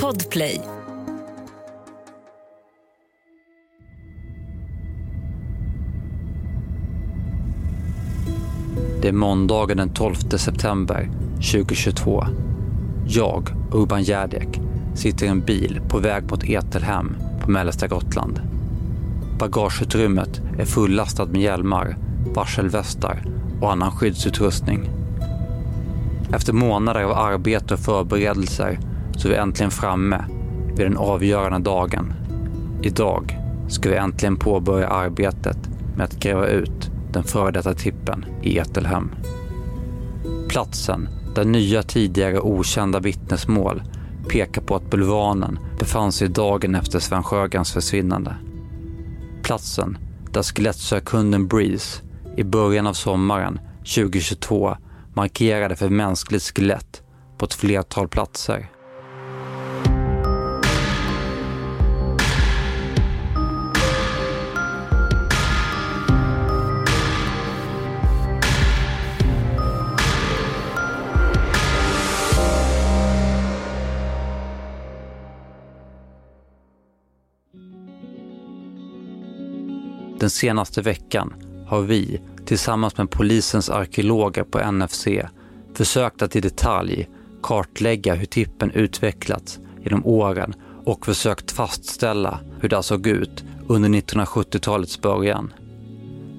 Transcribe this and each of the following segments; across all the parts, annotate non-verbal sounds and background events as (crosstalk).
Podplay. Det är måndagen den 12 september 2022. Jag, Urban Järdek, sitter i en bil på väg mot Etelhem på mellersta Gotland. Bagageutrymmet är fullastat med hjälmar, varselvästar och annan skyddsutrustning. Efter månader av arbete och förberedelser så är vi äntligen framme vid den avgörande dagen. Idag ska vi äntligen påbörja arbetet med att gräva ut den före detta tippen i Etelhem. Platsen där nya tidigare okända vittnesmål pekar på att bulvanen befann sig dagen efter Sven Sjögrens försvinnande. Platsen där skelettsökhunden Breeze i början av sommaren 2022 markerade för mänskligt skelett på ett flertal platser. Den senaste veckan har vi, tillsammans med polisens arkeologer på NFC, försökt att i detalj kartlägga hur tippen utvecklats genom åren och försökt fastställa hur det såg ut under 1970-talets början.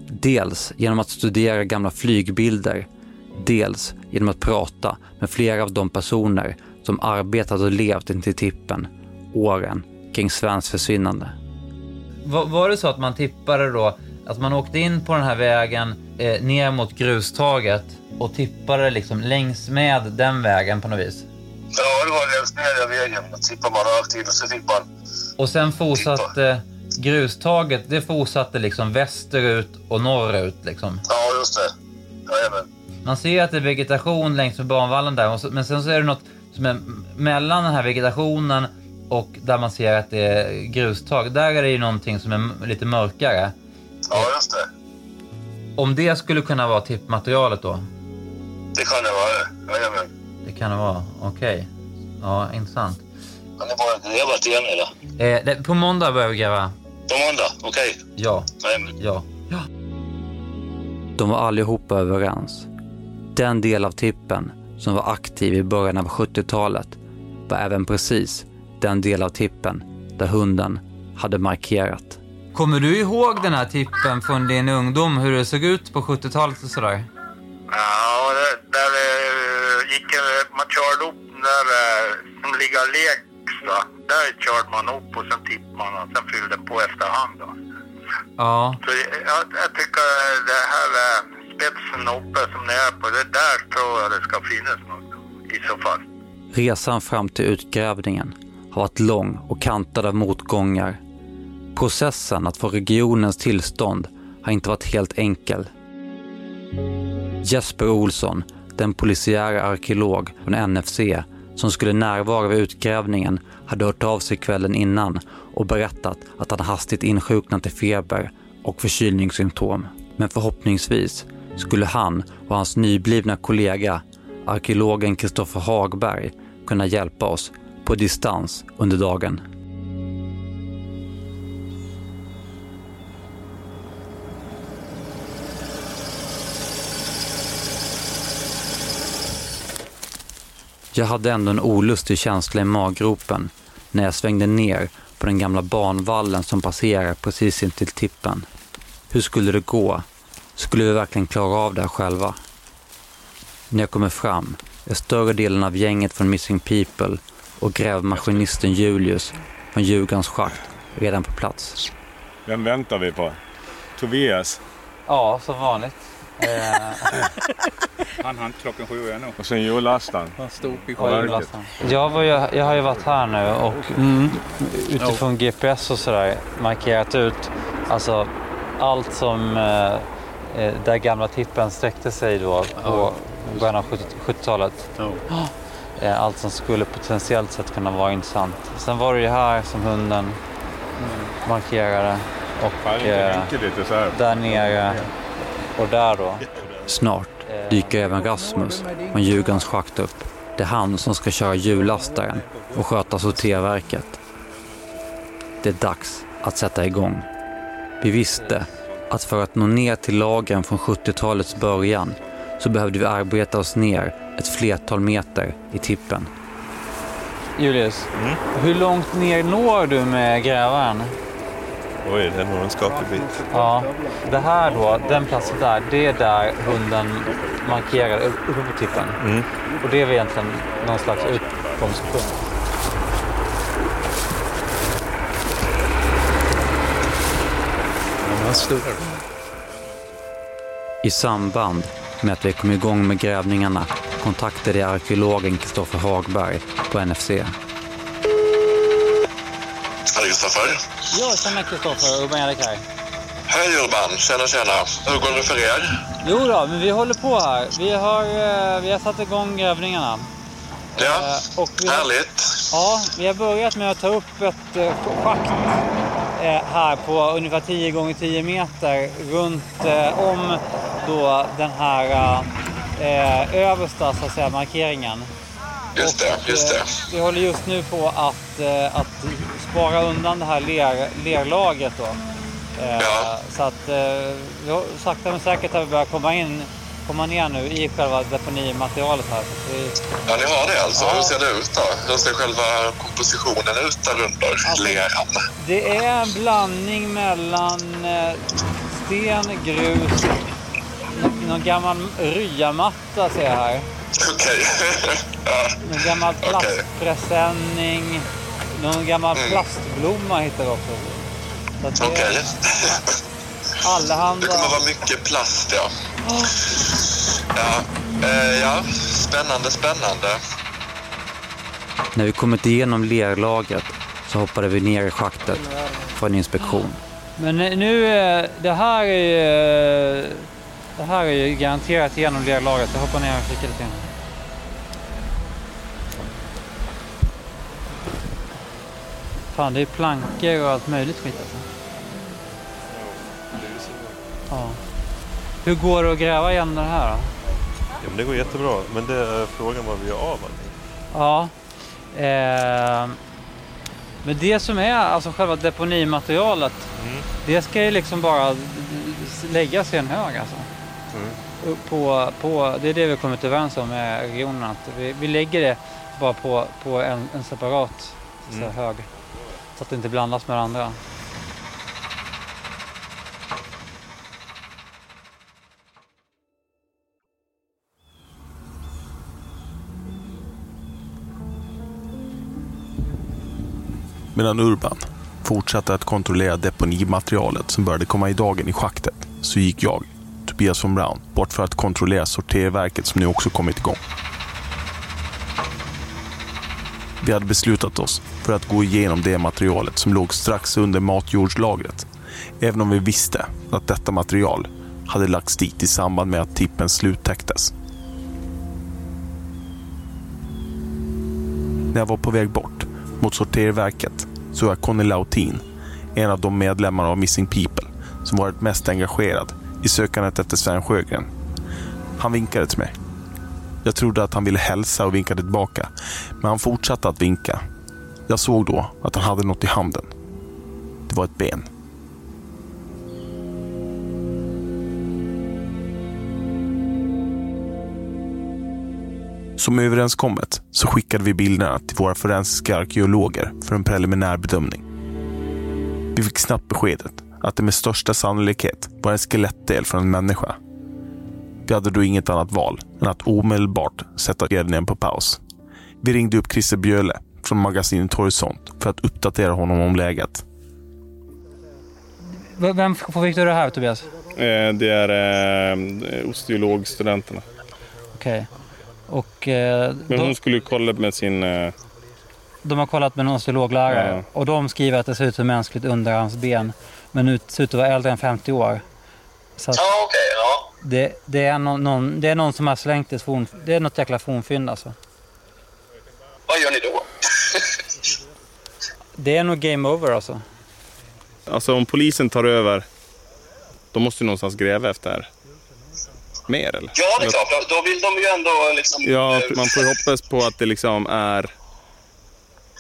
Dels genom att studera gamla flygbilder, dels genom att prata med flera av de personer som arbetat och levt intill tippen åren kring Svens försvinnande. Var, var det så att man tippade då, att man åkte in på den här vägen eh, ner mot grustaget och tippade liksom längs med den vägen på något vis? Ja, det var längs med den vägen. Då tippade man in och så fick man... Och sen fortsatte grustaget, det fortsatte liksom västerut och norrut liksom? Ja, just det. Jajamän. Man ser att det är vegetation längs med banvallen där, så, men sen så är det något som är mellan den här vegetationen och där man ser att det är grustag. Där är det ju någonting som är lite mörkare. Ja, just det. Om det skulle kunna vara tippmaterialet då? Det kan det vara. Jajamän. Det kan det vara, okej. Ja, intressant. Har ni bara grävat igen eller? Eh, det, på måndag börjar vi gräva. På måndag? Okej. Ja, Jajamän. ja. Ja. De var allihopa överens. Den del av tippen som var aktiv i början av 70-talet var även precis den del av tippen där hunden hade markerat. Kommer du ihåg den här tippen från din ungdom, hur det såg ut på 70-talet och sådär? Ja, det, där eh, gick man körde upp den där eh, som ligger lägst. Där körde man upp och sen tippade man och sen fyllde på efterhand då. Ja. Så jag, jag tycker det här eh, spetsen uppe som ni är på, det där tror jag det ska finnas något i så fall. Resan fram till utgrävningen har varit lång och kantad av motgångar. Processen att få regionens tillstånd har inte varit helt enkel. Jesper Olsson, den polisiära arkeolog från NFC som skulle närvara vid utgrävningen, hade hört av sig kvällen innan och berättat att han hastigt insjuknat i feber och förkylningssymptom. Men förhoppningsvis skulle han och hans nyblivna kollega, arkeologen Kristoffer Hagberg, kunna hjälpa oss på distans under dagen. Jag hade ändå en olustig känsla i maggropen när jag svängde ner på den gamla banvallen som passerar precis intill tippen. Hur skulle det gå? Skulle vi verkligen klara av det här själva? När jag kommer fram är större delen av gänget från Missing People och grävmaskinisten Julius från Ljugans schakt redan på plats. Vem väntar vi på? Tobias. Ja, som vanligt. (laughs) Han hann klockan sju igen Och sen hjullastaren. Han stod upp i. Jag, var ju, jag har ju varit här nu och utifrån GPS och sådär markerat ut alltså allt som eh, eh, där gamla tippen sträckte sig då på början av 70 70-talet. Ja. (gasps) Eh, Allt som skulle potentiellt sett kunna vara intressant. Sen var det ju här som hunden markerade och eh, vinkel lite så här. där nere och där då. Snart dyker även Rasmus från Ljugans schakt upp. Det är han som ska köra hjullastaren och sköta sorterverket. Det är dags att sätta igång. Vi visste att för att nå ner till lagren från 70-talets början så behövde vi arbeta oss ner ett flertal meter i tippen. Julius, hur långt ner når du med grävaren? Oj, det är nog en skaplig bit. Ja, det här då, den platsen där, det är där hunden markerar upp- uppe på tippen. Mm. Och det är väl egentligen någon slags utgångspunkt. I samband med att vi kom igång med grävningarna kontaktade jag arkeologen Kristoffer Hagberg på NFC. Hej Kristoffer. Ja, tjena Kristoffer, Urban Erik här. Hej Urban. Tjena tjena. Hur går det för er? Jo då, men vi håller på här. Vi har, eh, vi har satt igång grävningarna. Ja, Eh, och vi har, härligt. ja, vi har börjat med att ta upp ett eh, schakt eh, här på ungefär 10 gånger 10 meter runt eh, om då den här eh, översta så att säga, markeringen. Just det, just eh, det. Vi håller just nu på att, eh, att spara undan det här ler, lerlagret då. Eh, Ja. Så att eh, vi sakta men säkert har vi börjat komma in komma ner nu i själva deponimaterialet här. Så vi, Ja, ni har det alltså. Ja. Hur ser det ut då? Hur ser själva kompositionen ut där under Alltså- leran? det är en blandning mellan eh, sten, grus, nå- någon gammal ryamatta ser jag här. Okej. (laughs) ja. Någon gammal plastpresenning. Någon gammal Mm. plastblomma hittar vi också. Det Okej. Det allehanda. kommer vara mycket plast, ja. Ja, eh, ja. spännande, spännande. När vi kommit igenom lerlagret så hoppade vi ner i schaktet för en inspektion. Men nu, eh, det här är ju, det här är ju garanterat genom lerlagret. Jag hoppar ner och kikar lite grann. Fan, det är plankor och allt möjligt skit alltså. Ja. Hur går det att gräva igen det här då? Ja, men det går jättebra. Men det är frågan vad vi gör av allting. Ja. Eh, men det som är alltså själva deponimaterialet, Mm. det ska ju liksom bara läggas i en hög alltså. Mm. På, på, det är det vi har kommit överens om med regionen, att vi, vi lägger det bara på, på en, en separat så Mm. hög. Så att det inte blandas med andra. Medan Urban fortsatte att kontrollera deponimaterialet som började komma i dagen i schaktet så gick jag, Tobias von Braun, bort för att kontrollera sorterverket som nu också kommit igång. Vi hade beslutat oss för att gå igenom det materialet som låg strax under matjordslagret. Även om vi visste att detta material hade lagts dit i samband med att tippen sluttäcktes. När jag var på väg bort mot sorterverket såg jag Conny Lautin, en av de medlemmar av Missing People som varit mest engagerad i sökandet efter Sven Sjögren. Han vinkade till mig. Jag trodde att han ville hälsa och vinkade tillbaka, men han fortsatte att vinka. Jag såg då att han hade något i handen. Det var ett ben. Som överenskommet så skickade vi bilderna till våra forensiska arkeologer för en preliminär bedömning. Vi fick snabbt beskedet att det med största sannolikhet var en skelettdel från en människa. Vi hade då inget annat val än att omedelbart sätta grävningen på paus. Vi ringde upp Christer Bjöle från magasinet Horisont för att uppdatera honom om läget. Vem får fick du det här Tobias? Eh, det är eh, osteologstudenterna. Okej. Och eh, Men hon skulle ju kolla med sin... De har kollat med en osteologlärare Ja. och de skriver att det ser ut som mänskligt underarmsben. Men nu ser ut att vara äldre än 50 år. Så att Ja, okej. ja. det, det, är någon, någon, det är någon som har slängt ett forn, Det är något jäkla fornfynd alltså. Vad gör ni då? Det är nog game over alltså. alltså om polisen tar över, då måste ju någonstans gräva efter det mer eller? Ja, det är klart. Då- vill de ju ändå liksom... Ja, eh, man får hoppas på att det liksom är...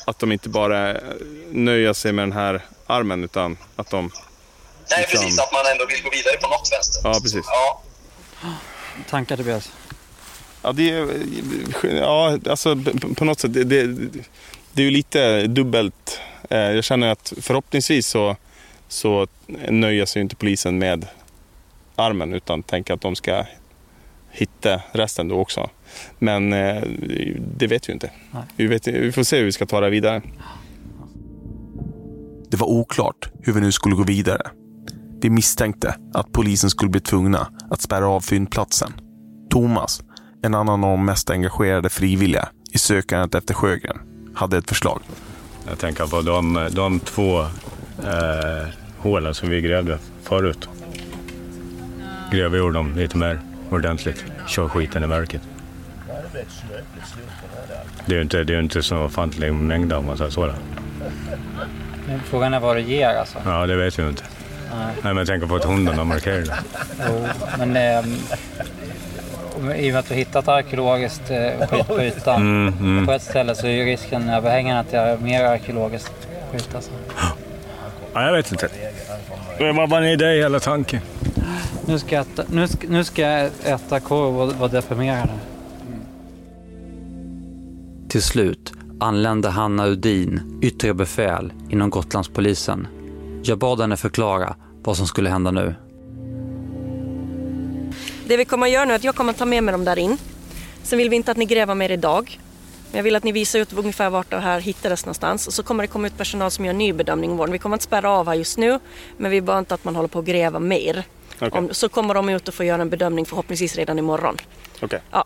Att de inte bara nöjer sig med den här armen utan att de... Nej, liksom- precis. Att man ändå vill gå vidare på något vänster. Ja, precis. Ja. Tankar Tobias? Ja, det är... Ja, alltså på- något sätt. Det, det, det är ju lite dubbelt. Eh, Jag känner att förhoppningsvis så, så nöjer sig inte polisen med armen utan tänker att de ska hitta resten då också. Men eh, det vet vi inte. Vi, vet, vi får se hur vi ska ta det vidare. Det var oklart hur vi nu skulle gå vidare. Vi misstänkte att polisen skulle bli tvungna att spärra av fyndplatsen. Thomas, en annan av de mest engagerade frivilliga i sökandet efter Sjögren, hade ett förslag. Jag tänker på de, de två eh, hålen som vi grävde förut. Gräver ur dem lite mer ordentligt. Kör skiten i Det är ju inte, det är inte så ofantlig mängd om man säger så. då. Men Frågan är vad det ger alltså. Ja, det vet vi inte. Nej. Nej, men jag tänker på att hundarna markerar det. Jo, men ehm, i och med att vi hittat arkeologiskt eh, skit på ytan Mm, mm. på ett ställe så är ju risken överhängande att det är mer arkeologiskt skit alltså. Ja, jag vet inte. Det var bara en idé hela tanken. Nu ska jag äta, nu ska, nu ska jag äta korv och vara deprimerad. Till slut anlände Hanna Udin, yttre befäl inom Gotlandspolisen. Jag bad henne förklara vad som skulle hända nu. Det vi kommer att göra nu är att jag kommer att ta med mig dem där in. Sen vill vi inte att ni gräver mer idag. Men jag vill att ni visar ut ungefär vart det här hittades någonstans. Och så kommer det komma ut personal som gör ny bedömning imorgon. Vi kommer inte spärra av här just nu. Men vi behöver inte att man håller på att gräva mer. Okej. Om, så kommer de ut och får göra en bedömning förhoppningsvis redan imorgon. Okej. Ja.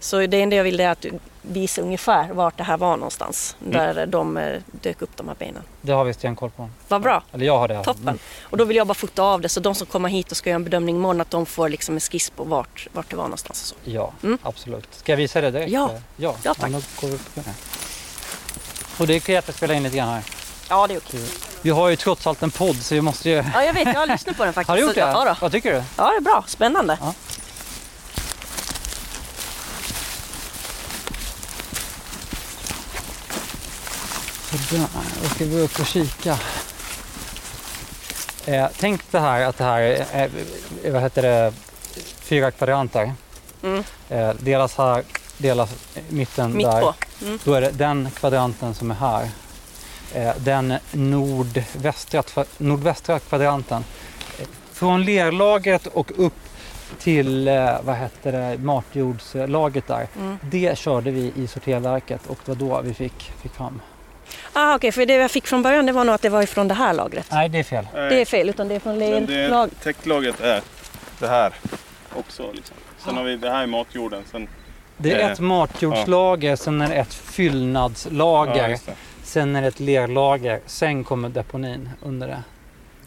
Så det enda jag vill är att du visar ungefär vart det här var någonstans. Där de eh, dök upp de här benen. Det har vi stenkoll på. Vad bra. Eller jag har det. Toppen. Och då vill jag bara fota av det så de som kommer hit och ska göra en bedömning imorgon att de får liksom en skiss på vart, vart det var någonstans. Och så. Ja, Mm. absolut. Ska jag visa det direkt? Ja. ja. Ja, tack. då går vi på det. Och det är okej att jag spelar in lite grann här. Ja, det är okej. Vi har ju trots allt en podd så vi måste ju... Ja, jag vet. Jag har lyssnat på den faktiskt. (laughs) Har du gjort det? Ja, då. Vad tycker du? ja, det är bra. Spännande. Ja. Sådär, då ska vi upp och kika. Eh, tänk det här att det här är, eh, vad heter det, fyra kvadranter. Mm. Eh, delas här, delas mitten Mitt där. Mm. Då är det den kvadranten som är här. Eh, den nordvästra, nordvästra kvadranten. Eh, Från lerlagret och upp till eh, vad heter det, matjordslagret där. Mm. Det körde vi i sorterverket och det var då vi fick, fick fram. Ah, Okej, för det jag fick från början det var nog att det var ifrån det här lagret. Nej, det är fel. Det är fel, utan det är från lag... täcklagret är det här också. Liksom. Sen har vi det här är matjorden. Sen, Det är Eh, ett matjordslager, sen är det ett fyllnadslager, ja, det. sen är det ett lerlager, sen kommer deponin under det.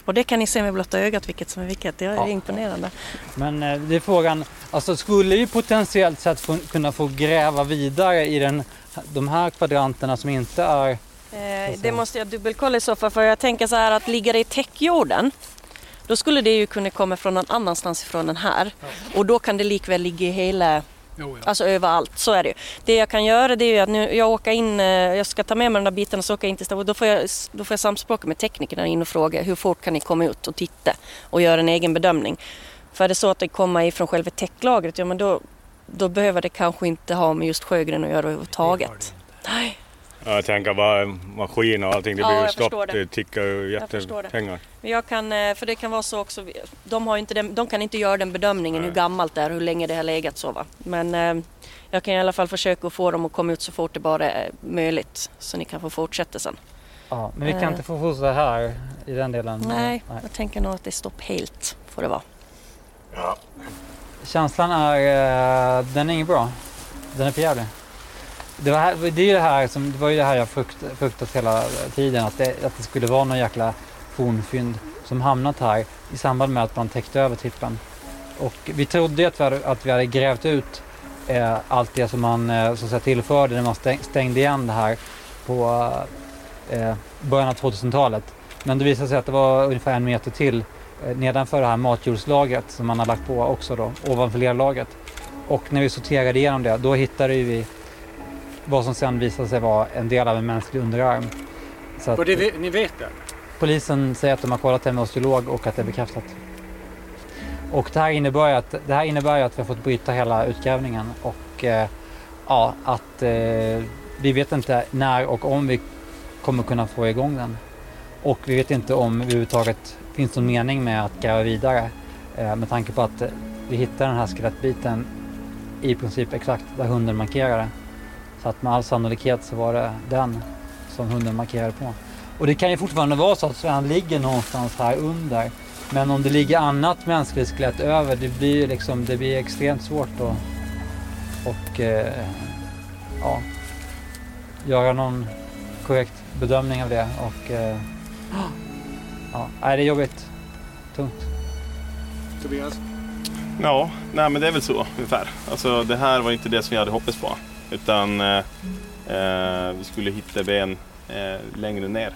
Och det kan ni se med blotta ögat vilket som är vilket. Det är Ja. imponerande. Men eh, det är frågan, alltså skulle vi potentiellt sett få, kunna få gräva vidare i den, de här kvadranterna som inte är... Eh, det måste jag dubbelkolla i så fall för jag tänker så här att ligga det i täckjorden då skulle det ju kunna komma från någon annanstans ifrån den här. Och då kan det likväl ligga i hela, alltså överallt. Så är det ju. Det jag kan göra det är ju att nu, jag åker in, eh, jag ska ta med mig de där bitarna och så åker jag in till stationen. Då får jag, då får jag samspråka med teknikerna in och fråga hur fort kan ni komma ut och titta och göra en egen bedömning. För är det så att det kommer ifrån själva täcklagret, ja men då, då behöver det kanske inte ha med just Sjögren att göra överhuvudtaget. Nej. Ja, Jag tänker bara maskin och allting. Det Ja, blir ju stopp. det. Det tickar ju jättepengar. Men jag kan, eh, för det kan vara så också, de, har inte den, de kan inte göra den bedömningen hur gammalt det är, hur länge det har legat så va. Men eh, jag kan i alla fall försöka få dem att komma ut så fort det bara är möjligt. Så ni kan få fortsätta sen. Ja, men vi kan Eh. inte få fortsätta här i den delen. Nej, jag tänker nog att det är stopp helt får det vara. Känslan är, den är inget bra. Den är för jävlig. Det, var här, det, är ju det, här som, det var ju det här jag frukt, fruktat hela tiden. Att det, att det skulle vara någon jäkla fornfynd som hamnat här i samband med att man täckte över tippen. Och vi trodde ju att vi hade, att vi hade grävt ut eh, allt det som man eh, så att säga, tillförde när man stäng, stängde igen det här på eh, början av 2000-talet. Men det visade sig att det var ungefär en meter till eh, nedanför det här matjordslagret som man har lagt på också då, ovanför lerlagret. Och när vi sorterade igenom det, då hittade vi vad som sen visade sig vara en del av en mänsklig underarm. Så att, det, ni vet det? Polisen säger att de har kollat det med osteolog och att det är bekräftat. Och det här innebär att, det här innebär att vi har fått bryta hela utgrävningen och eh, ja, att eh, vi vet inte när och om vi kommer kunna få igång den. Och vi vet inte om överhuvudtaget finns någon mening med att gräva vidare eh, med tanke på att vi hittar den här skelettbiten i princip exakt där hunden markerade. Så att med all sannolikhet så var det den som hunden markerade på. Och det kan ju fortfarande vara så att Sven ligger någonstans här under. Men om det ligger annat mänskligt skelett över, det blir, liksom, det blir extremt svårt att och, eh, ja, göra någon korrekt bedömning av det. Och, eh, ja, det är jobbigt. Tungt. Tobias? Ja, nej men det är väl så ungefär. Alltså det här var inte det som vi hade hoppats på. Utan eh, eh, vi skulle hitta ben eh, längre ner.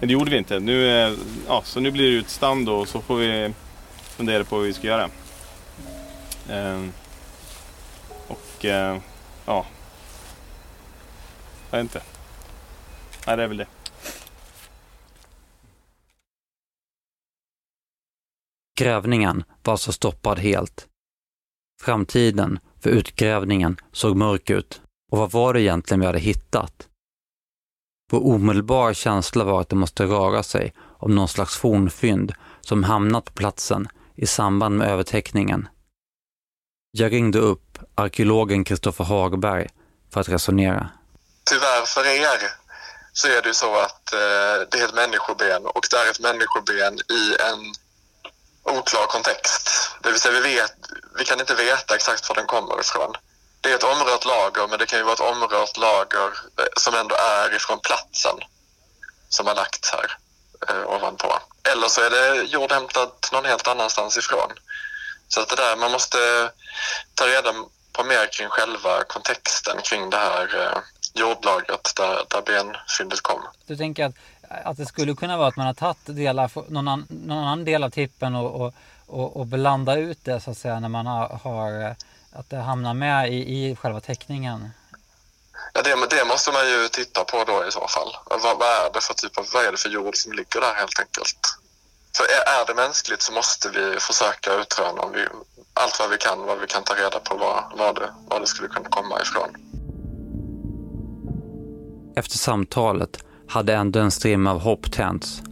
Men det gjorde vi inte. Nu, eh, ja, så nu blir det utstand och så får vi fundera på vad vi ska göra. Eh, och eh, ja, jag vet inte. Nej, det är väl det. Grävningen var så stoppad helt. Framtiden för utgrävningen såg mörk ut. Och vad var det egentligen vi hade hittat? Vår omedelbara känsla var att det måste röra sig om någon slags fornfynd som hamnat på platsen i samband med övertäckningen. Jag ringde upp arkeologen Kristoffer Hagberg för att resonera. Tyvärr för er så är det ju så att eh, det är ett människoben och det är ett människoben i en oklar kontext. Det vill säga vi, vet, vi kan inte veta exakt var den kommer ifrån. Det är ett omrört lager men det kan ju vara ett omrört lager eh, som ändå är ifrån platsen som har lagts här eh, ovanpå. Eller så är det jord hämtat någon helt annanstans ifrån. Så att det där, man måste ta reda på mer kring själva kontexten kring det här eh, jordlagret där, där benfyndet kom. Du tänker att, att det skulle kunna vara att man har tagit delar, någon, an, någon annan del av tippen och, och, och, och blandat ut det så att säga när man har, har eh, att det hamnar med i, i själva teckningen? Ja, det, det, måste man ju titta på då i så fall. Vad, vad, är det för typ av, vad är det för jord som ligger där helt enkelt? För är, är det mänskligt så måste vi försöka utröna om vi, allt vad vi kan, vad vi kan ta reda på vad, vad, det, vad det skulle kunna komma ifrån. Efter samtalet hade ändå en strimma av hopp tänts.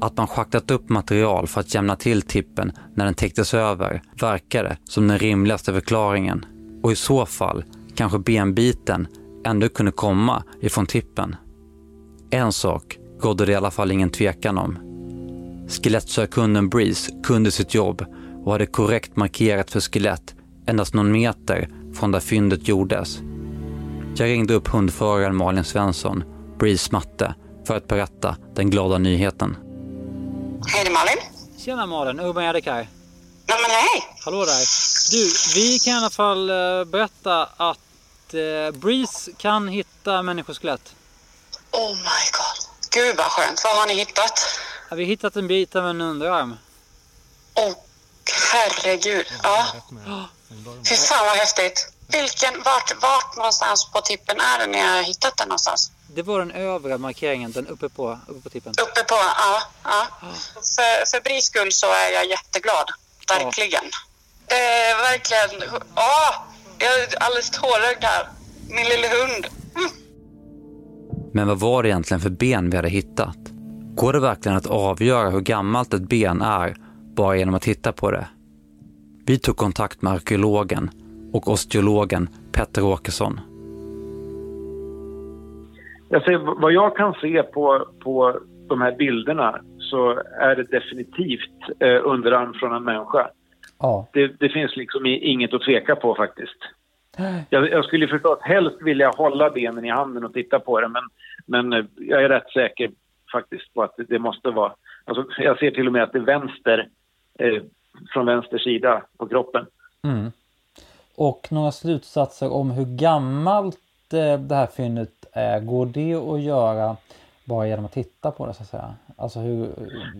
Att man schaktat upp material för att jämna till tippen när den täcktes över verkade som den rimligaste förklaringen. Och i så fall kanske benbiten ändå kunde komma ifrån tippen. En sak rådde det i alla fall ingen tvekan om. Skelettsökunden Breeze kunde sitt jobb och hade korrekt markerat för skelett endast någon meter från där fyndet gjordes. Jag ringde upp hundföraren Malin Svensson, Breeze matte, för att berätta den glada nyheten. Hej, det är Malin. Tjena Malin, Urban Järdek här. Nej men hej! Hallå där. Du, vi kan i alla fall uh, berätta att uh, Breeze kan hitta människoskelett. Oh my god. Gud vad skönt. Vad har ni hittat? Ja, vi har hittat en bit av en underarm. Åh, oh, herregud. Ja. Fy fan vad häftigt. Vilken, vart, vart någonstans på tippen är det ni har hittat den någonstans? Det var den övre markeringen, den uppe på, uppe på tippen. Uppe på, ja. ja. För, för Bris skull så är jag jätteglad. Verkligen. Ja. Det är verkligen, ja. Jag är alldeles tårögd här. Min lilla hund. Mm. Men vad var det egentligen för ben vi hade hittat? Går det verkligen att avgöra hur gammalt ett ben är bara genom att titta på det? Vi tog kontakt med arkeologen och osteologen Petter Åkesson. Jag säger, vad jag kan se på, på de här bilderna så är det definitivt eh, underarm från en människa. Ja. Det, det, finns liksom inget att tveka på faktiskt. Jag, jag skulle förstås helst vilja hålla benen i handen och titta på det men, men eh, jag är rätt säker faktiskt på att det, måste vara... Alltså, jag ser till och med att det är vänster, eh, från vänster sida på kroppen. Mm. Och några slutsatser om hur gammalt eh, det här fyndet går det att göra bara genom att titta på det så att säga? Alltså hur...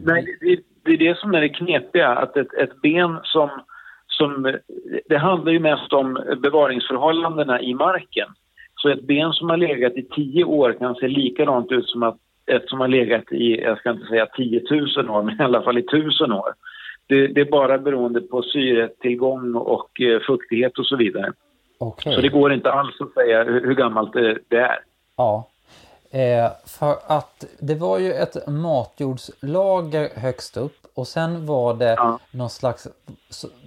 Nej, det, det är det som är det knepiga, att ett, ett ben som, som... Det handlar ju mest om bevaringsförhållandena i marken. Så ett ben som har legat i tio år kan se likadant ut som att ett som har legat i, jag ska inte säga 10 000 år, (laughs) men i alla fall i tusen år. Det, det är bara beroende på syretillgång och eh, fuktighet och så vidare. Okay. Så det går inte alls att säga hur, hur gammalt det, det är. Ja, eh, för att det var ju ett matjordslager högst upp och sen var det ja. någon slags,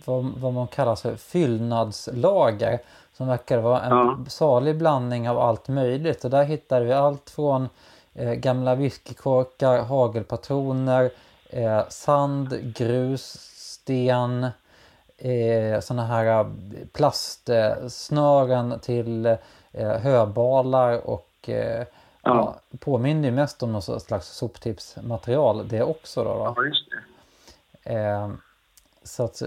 vad, vad man kallar för fyllnadslager som verkar vara en ja. salig blandning av allt möjligt och där hittade vi allt från eh, gamla whiskykorkar, hagelpatroner, eh, sand, grus, sten, eh, sådana här eh, plastsnören till eh, höbalar och eh, ja. ja, påminner ju mest om något slags soptipsmaterial det också. Då, då. Ja, just det. Eh, så att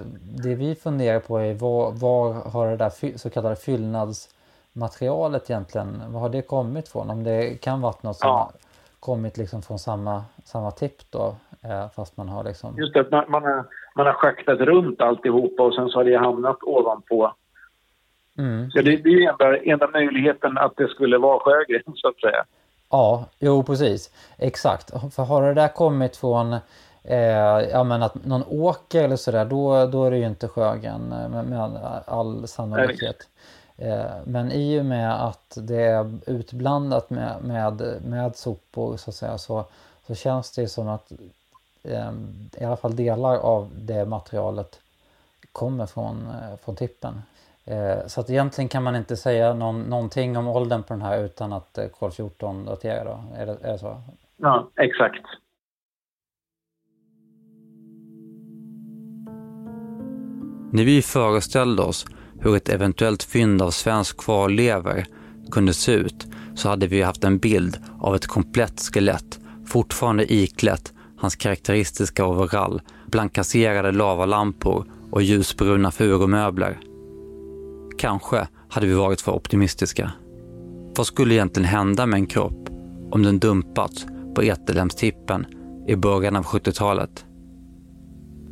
det vi funderar på är var, var har det där så kallade fyllnadsmaterialet egentligen, var har det kommit från? Om det kan vara något som ja. kommit liksom från samma, samma tipp då, eh, fast man har liksom... Just det, man, man, har, man har schaktat runt alltihopa och sen så har det hamnat ovanpå. Mm. Så det, det är enda, enda möjligheten att det skulle vara Sjögren (laughs) så att säga. Ja, jo precis. Exakt. För har det där kommit från eh, ja, men att någon åker eller sådär, då, då är det ju inte Sjögren eh, med, med all sannolikhet. Eh, men i och med att det är utblandat med, med, med sopor så att säga så, så känns det som att eh, i alla fall delar av det materialet kommer från, eh, från tippen. Eh, så att egentligen kan man inte säga någon, någonting om åldern på den här utan att eh, kol 14 daterar då? Är det, är det så? Ja, exakt. När vi föreställde oss hur ett eventuellt fynd av svensk kvarlever kunde se ut så hade vi haft en bild av ett komplett skelett, fortfarande iklätt hans karaktäristiska overall, blankasserade lavalampor och ljusbruna furumöbler. Kanske hade vi varit för optimistiska. Vad skulle egentligen hända med en kropp om den dumpats på Etelhemstippen i början av 70-talet?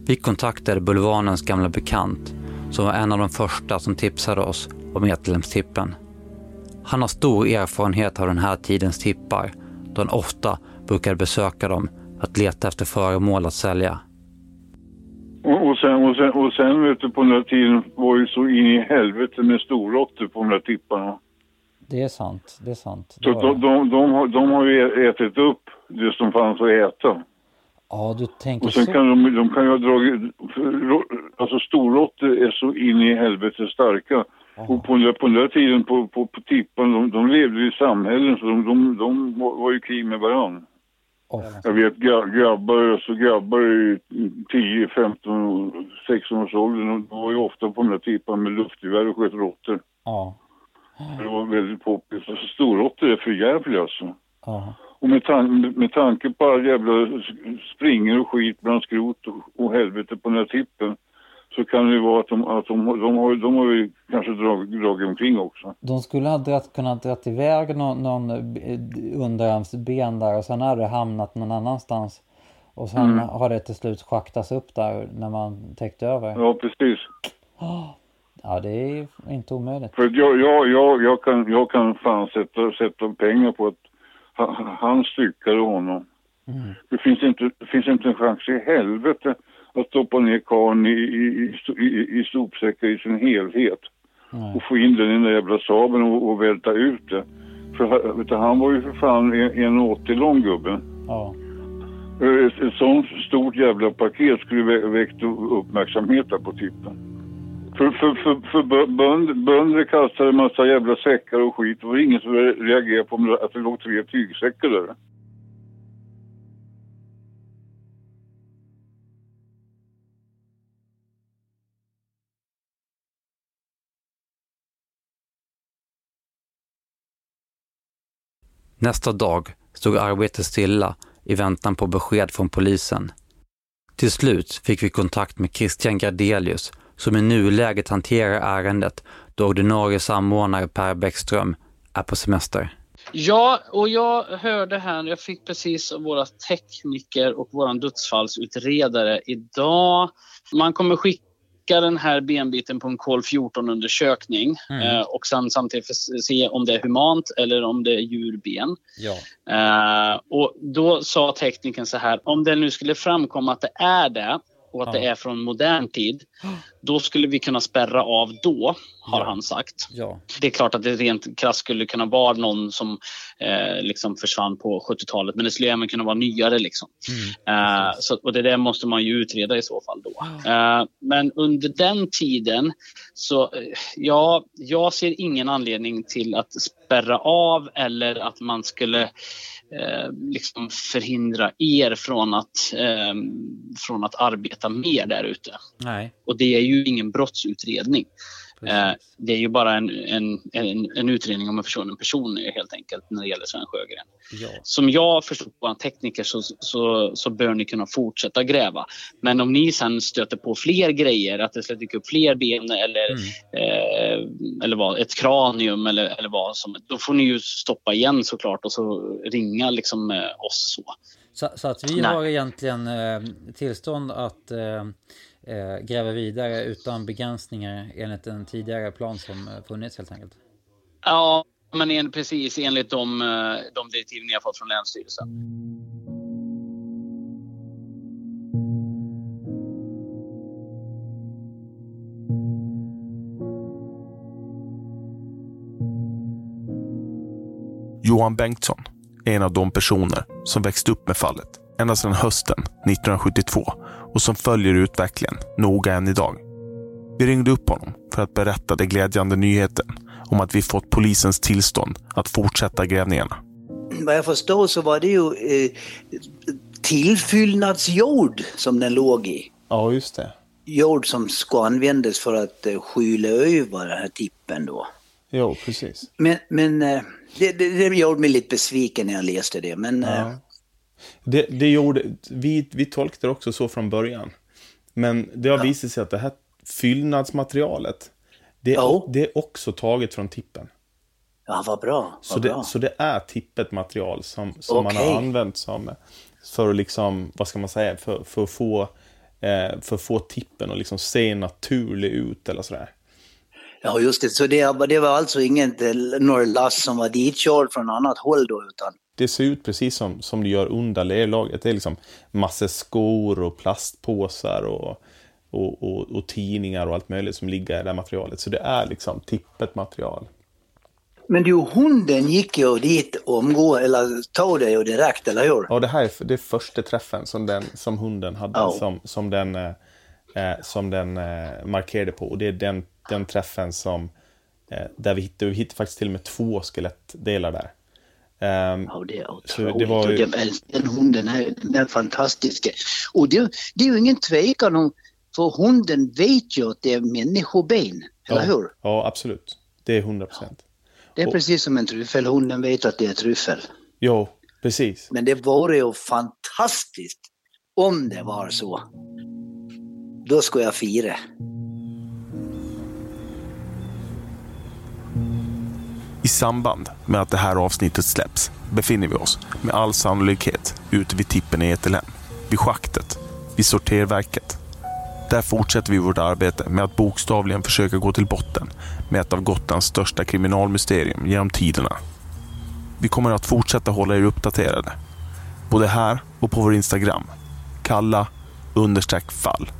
Vi kontaktade Bulvanens gamla bekant som var en av de första som tipsade oss om Etelhemstippen. Han har stor erfarenhet av den här tidens tippar då han ofta brukade besöka dem för att leta efter föremål att sälja. Och, sen, och, sen, och sen vet du, på den där tiden var det så in i helvete med storråttor på de där tipparna. Det är sant, det är sant. Så de, de, de, har, de har ju ätit upp det som fanns att äta. Ja, du tänker Och sen så. kan de, de kan ju ha dragit, alltså storråttor är så in i helvete starka. Och på den, där, på den där tiden på, på, på tippan, de, de levde i samhällen så de, de, de var i krig med varandra. Oh. Jag vet grabbar, alltså grabbar i 10, 15, 16 års ålder, de var ju ofta på de där tippan med luftgevär och sköt råttor. Ja. Det var väldigt poppis. Alltså storråttor är för jävliga alltså. Ja. Och med, tan med tanke på all jävla springer och skit bland skrot och, och helvete på den här tippen så kan det ju vara att de, att de, de, har, de har ju kanske dragit, dragit omkring också. De skulle ha dratt, kunnat dra iväg någon, någon underarmsben där och sen hade det hamnat någon annanstans. Och sen mm. har det till slut schaktats upp där när man täckte över. Ja, precis. Ja, det är inte omöjligt. För jag, jag, jag, jag, kan, jag kan fan sätta, sätta pengar på att han, han styckade honom. Mm. Det, finns inte, det finns inte en chans i helvete att stoppa ner karln i, i, i, i sopsäckar i sin helhet. Nej. Och få in den i den där jävla Saaben och, och välta ut det. För vet du, han var ju för fan en, en 80 lång gubbe. Ja. Ett, ett sånt stort jävla paket skulle vä väckt uppmärksamhet där på tippen. För, för, för, för bönder, bönder kastade en massa jävla säckar och skit. Det var ingen som reagerade på att det låg tre tygsäckar där. Nästa dag stod arbetet stilla i väntan på besked från polisen. Till slut fick vi kontakt med Christian Gardelius som i nuläget hanterar ärendet då ordinarie samordnare Per Bäckström är på semester. Ja, och jag hörde här, jag fick precis av våra tekniker och vår dödsfallsutredare idag. Man kommer skicka den här benbiten på en kol 14 undersökning Mm. eh, och sen samtidigt se om det är humant eller om det är djurben. Ja. Eh, och då sa tekniken så här, om det nu skulle framkomma att det är det och att Ja. det är från modern tid, (gasps) då skulle vi kunna spärra av då, har Ja. han sagt. Ja. Det är klart att det rent krasst skulle kunna vara någon som eh, liksom försvann på 70-talet, men det skulle även kunna vara nyare. Liksom. Eh, så, och det där måste man ju utreda i så fall då. Eh, men under den tiden så, eh, ja, jag ser ingen anledning till att spärra av eller att man skulle eh, liksom förhindra er från att, eh, från att arbeta mer där ute. Och det är ju ingen brottsutredning. Eh, det är ju bara en, en, en, en utredning om en försvunnen person helt enkelt när det gäller Sven Sjögren. Ja. Som jag förstår på en tekniker så, så, så bör ni kunna fortsätta gräva. Men om ni sen stöter på fler grejer, att det ska dyka upp fler ben eller, eh, eller vad, ett kranium eller, eller vad som, då får ni ju stoppa igen såklart och så ringa liksom eh, oss så. Så, så att vi Nej. har egentligen eh, tillstånd att eh, gräva vidare utan begränsningar enligt en tidigare plan som eh, funnits helt enkelt. Ja, men en, precis enligt de, eh, de direktiv ni har fått från Länsstyrelsen. Johan Bengtsson är en av de personer som växt upp med fallet ända sedan hösten 1972 och som följer utvecklingen noga än idag. Vi ringde upp honom för att berätta den glädjande nyheten om att vi fått polisens tillstånd att fortsätta grävningarna. Vad jag förstår så var det ju eh, tillfyllnadsjord som den låg i. Ja, just det. Jord som ska användas för att eh, skyla över den här tippen då. Jo, precis. Men, men eh, det, det, det gjorde mig lite besviken när jag läste det. Men eh, Ja. Det, det gjorde, vi, vi tolkade det också så från början. Men det har visat sig att det här fyllnadsmaterialet, det, är- det är också taget från tippen. ja, vad bra. Så Vad det, bra. så det är tippet material som, som man Okej. har använt som för att liksom, vad ska man säga, för, för att få eh, för att få tippen att liksom se naturlig ut eller sådär. Ja, just det. Så det, det var alltså inget några lass som var ditkörd från annat håll då, utan Det ser ut precis som, som det gör under lerlagret. Det är liksom massor skor och plastpåsar och, och, och, och tidningar och allt möjligt som ligger i det här materialet. Så det är liksom tippet material. Men du, hunden gick ju dit omgå, eller tog det ju direkt, eller hur? Ja, det här är det är första träffen som, den, som hunden hade, Ja. som, som den, eh, eh, som den eh, markerade på. Och det är den, den träffen som, eh, där vi hittade, vi hittade faktiskt till och med två skelettdelar där. Ehm, Ja, det är så det var ju, den, den hunden är, den är fantastisk. Och det, det är ju ingen tvekan om, för hunden vet ju att det är människoben, eller ja, hur? Ja, absolut. Det är 100 procent. Det är Och- precis som en tryffel, hunden vet att det är tryffel. Jo, precis. Men det vore ju fantastiskt om det var så. Då ska jag fira. I samband med att det här avsnittet släpps befinner vi oss med all sannolikhet ute vid tippen i Etelhem, vid schaktet, vid sorterverket. Där fortsätter vi vårt arbete med att bokstavligen försöka gå till botten med ett av Gotlands största kriminalmysterium genom tiderna. Vi kommer att fortsätta hålla er uppdaterade. Både här och på vår Instagram. Kalla understreck fall.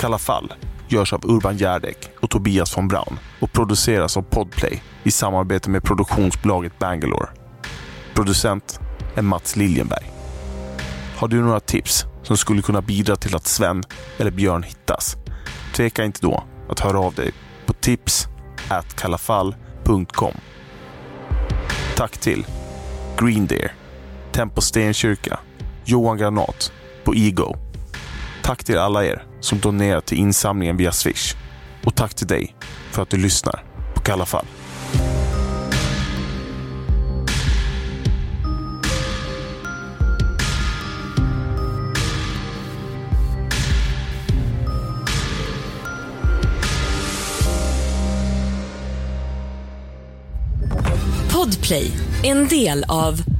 Kalla fall görs av Urban Järdek Tobias von Braun och produceras av Podplay i samarbete med produktionsbolaget Bangalore. Producent är Mats Liljenberg. Har du några tips som skulle kunna bidra till att Sven eller Björn hittas? Tveka inte då att höra av dig på tips kallafall.com. Tack till Green Deer, Tempo Stenkyrka, Johan Granat på Ego. Tack till alla er som donerar till insamlingen via Swish. Och tack till dig för att du lyssnar på Kalla fall. Podplay, en del av